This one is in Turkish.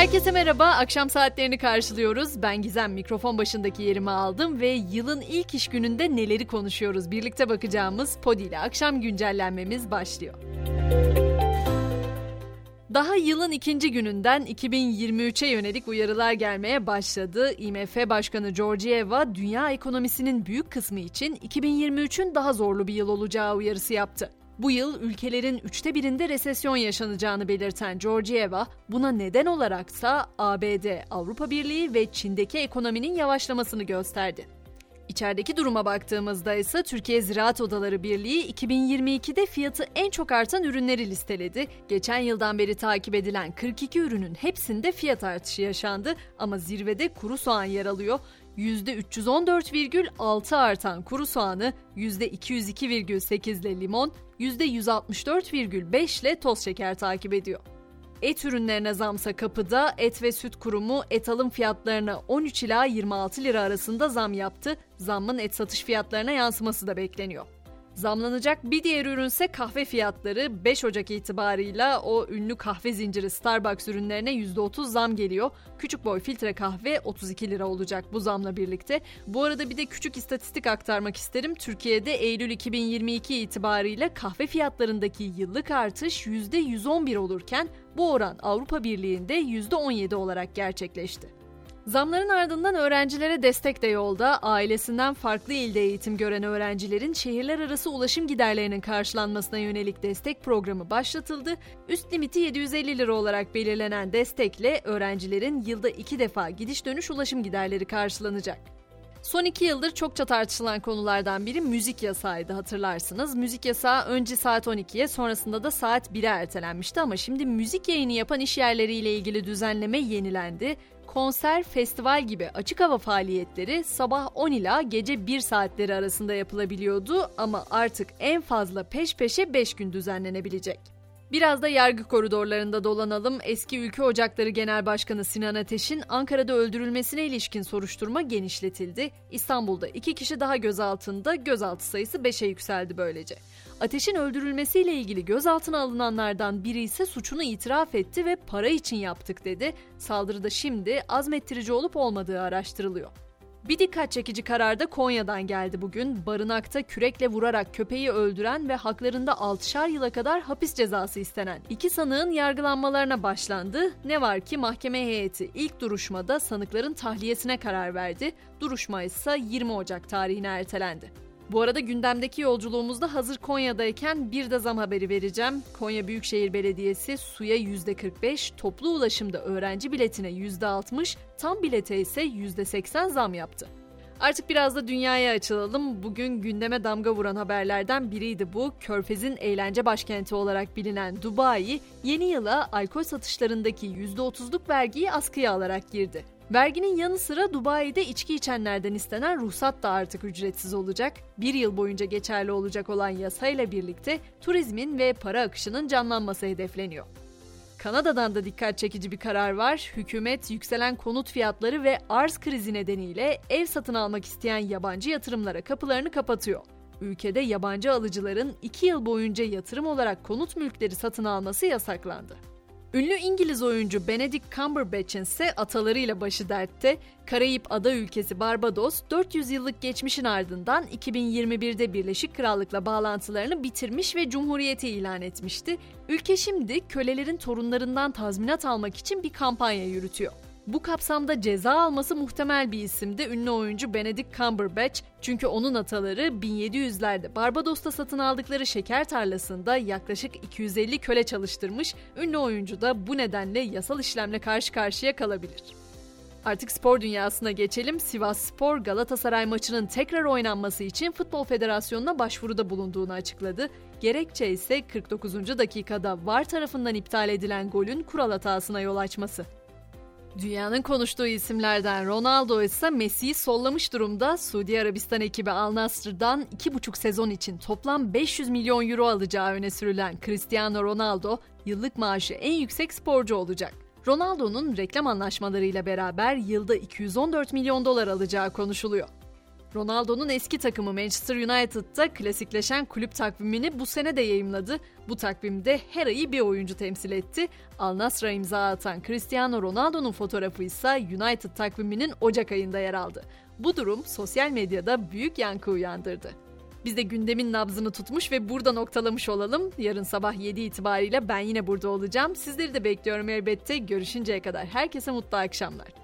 Herkese merhaba, akşam saatlerini karşılıyoruz. Ben Gizem, mikrofon başındaki yerimi aldım ve yılın ilk iş gününde neleri konuşuyoruz birlikte bakacağımız Podi ile akşam güncellenmemiz başlıyor. Daha yılın ikinci gününden 2023'e yönelik uyarılar gelmeye başladı. IMF Başkanı Georgieva, dünya ekonomisinin büyük kısmı için 2023'ün daha zorlu bir yıl olacağı uyarısı yaptı. Bu yıl ülkelerin üçte birinde resesyon yaşanacağını belirten Georgieva, buna neden olaraksa ABD, Avrupa Birliği ve Çin'deki ekonominin yavaşlamasını gösterdi. İçerideki duruma baktığımızda ise Türkiye Ziraat Odaları Birliği 2022'de fiyatı en çok artan ürünleri listeledi. Geçen yıldan beri takip edilen 42 ürünün hepsinde fiyat artışı yaşandı ama zirvede kuru soğan yer alıyor. %314,6 artan kuru soğanı, %202,8 ile limon, %164,5 ile toz şeker takip ediyor. Et ürünlerine zamsa kapıda et ve süt kurumu et alım fiyatlarına 13 ila 26 lira arasında zam yaptı. Zammın et satış fiyatlarına yansıması da bekleniyor. Zamlanacak bir diğer ürünse kahve fiyatları 5 Ocak itibarıyla o ünlü kahve zinciri Starbucks ürünlerine %30 zam geliyor. Küçük boy filtre kahve 32 lira olacak bu zamla birlikte. Bu arada bir de küçük istatistik aktarmak isterim. Türkiye'de Eylül 2022 itibarıyla kahve fiyatlarındaki yıllık artış %111 olurken bu oran Avrupa Birliği'nde %17 olarak gerçekleşti. Zamların ardından öğrencilere destek de yolda. Ailesinden farklı ilde eğitim gören öğrencilerin şehirler arası ulaşım giderlerinin karşılanmasına yönelik destek programı başlatıldı. Üst limiti 750 lira olarak belirlenen destekle öğrencilerin yılda iki defa gidiş dönüş ulaşım giderleri karşılanacak. Son iki yıldır çokça tartışılan konulardan biri müzik yasağıydı hatırlarsınız. Müzik yasağı önce saat 12'ye sonrasında da saat 1'e ertelenmişti ama şimdi müzik yayını yapan iş yerleriyle ilgili düzenleme yenilendi konser, festival gibi açık hava faaliyetleri sabah 10 ila gece 1 saatleri arasında yapılabiliyordu ama artık en fazla peş peşe 5 gün düzenlenebilecek. Biraz da yargı koridorlarında dolanalım. Eski Ülke Ocakları Genel Başkanı Sinan Ateş'in Ankara'da öldürülmesine ilişkin soruşturma genişletildi. İstanbul'da iki kişi daha gözaltında, gözaltı sayısı 5'e yükseldi böylece. Ateş'in öldürülmesiyle ilgili gözaltına alınanlardan biri ise suçunu itiraf etti ve para için yaptık dedi. Saldırıda şimdi azmettirici olup olmadığı araştırılıyor. Bir dikkat çekici karar da Konya'dan geldi bugün. Barınakta kürekle vurarak köpeği öldüren ve haklarında 6'şar yıla kadar hapis cezası istenen iki sanığın yargılanmalarına başlandı. Ne var ki mahkeme heyeti ilk duruşmada sanıkların tahliyesine karar verdi. Duruşma ise 20 Ocak tarihine ertelendi. Bu arada gündemdeki yolculuğumuzda hazır Konya'dayken bir de zam haberi vereceğim. Konya Büyükşehir Belediyesi suya %45, toplu ulaşımda öğrenci biletine %60, tam bilete ise %80 zam yaptı. Artık biraz da dünyaya açılalım. Bugün gündeme damga vuran haberlerden biriydi bu. Körfez'in eğlence başkenti olarak bilinen Dubai, yeni yıla alkol satışlarındaki %30'luk vergiyi askıya alarak girdi. Verginin yanı sıra Dubai'de içki içenlerden istenen ruhsat da artık ücretsiz olacak. Bir yıl boyunca geçerli olacak olan yasayla birlikte turizmin ve para akışının canlanması hedefleniyor. Kanada'dan da dikkat çekici bir karar var. Hükümet yükselen konut fiyatları ve arz krizi nedeniyle ev satın almak isteyen yabancı yatırımlara kapılarını kapatıyor. Ülkede yabancı alıcıların 2 yıl boyunca yatırım olarak konut mülkleri satın alması yasaklandı. Ünlü İngiliz oyuncu Benedict Cumberbatch'in ise atalarıyla başı dertte. Karayip ada ülkesi Barbados 400 yıllık geçmişin ardından 2021'de Birleşik Krallık'la bağlantılarını bitirmiş ve cumhuriyeti ilan etmişti. Ülke şimdi kölelerin torunlarından tazminat almak için bir kampanya yürütüyor. Bu kapsamda ceza alması muhtemel bir isimdi ünlü oyuncu Benedict Cumberbatch çünkü onun ataları 1700'lerde Barbados'ta satın aldıkları şeker tarlasında yaklaşık 250 köle çalıştırmış, ünlü oyuncu da bu nedenle yasal işlemle karşı karşıya kalabilir. Artık spor dünyasına geçelim. Sivas Spor Galatasaray maçının tekrar oynanması için Futbol Federasyonu'na başvuruda bulunduğunu açıkladı. Gerekçe ise 49. dakikada VAR tarafından iptal edilen golün kural hatasına yol açması. Dünyanın konuştuğu isimlerden Ronaldo ise Messi'yi sollamış durumda. Suudi Arabistan ekibi Al Nassr'dan 2,5 sezon için toplam 500 milyon euro alacağı öne sürülen Cristiano Ronaldo yıllık maaşı en yüksek sporcu olacak. Ronaldo'nun reklam anlaşmalarıyla beraber yılda 214 milyon dolar alacağı konuşuluyor. Ronaldo'nun eski takımı Manchester United'da klasikleşen kulüp takvimini bu sene de yayımladı. Bu takvimde her ayı bir oyuncu temsil etti. Al Nassr'a imza atan Cristiano Ronaldo'nun fotoğrafı ise United takviminin Ocak ayında yer aldı. Bu durum sosyal medyada büyük yankı uyandırdı. Biz de gündemin nabzını tutmuş ve burada noktalamış olalım. Yarın sabah 7 itibariyle ben yine burada olacağım. Sizleri de bekliyorum elbette. Görüşünceye kadar herkese mutlu akşamlar.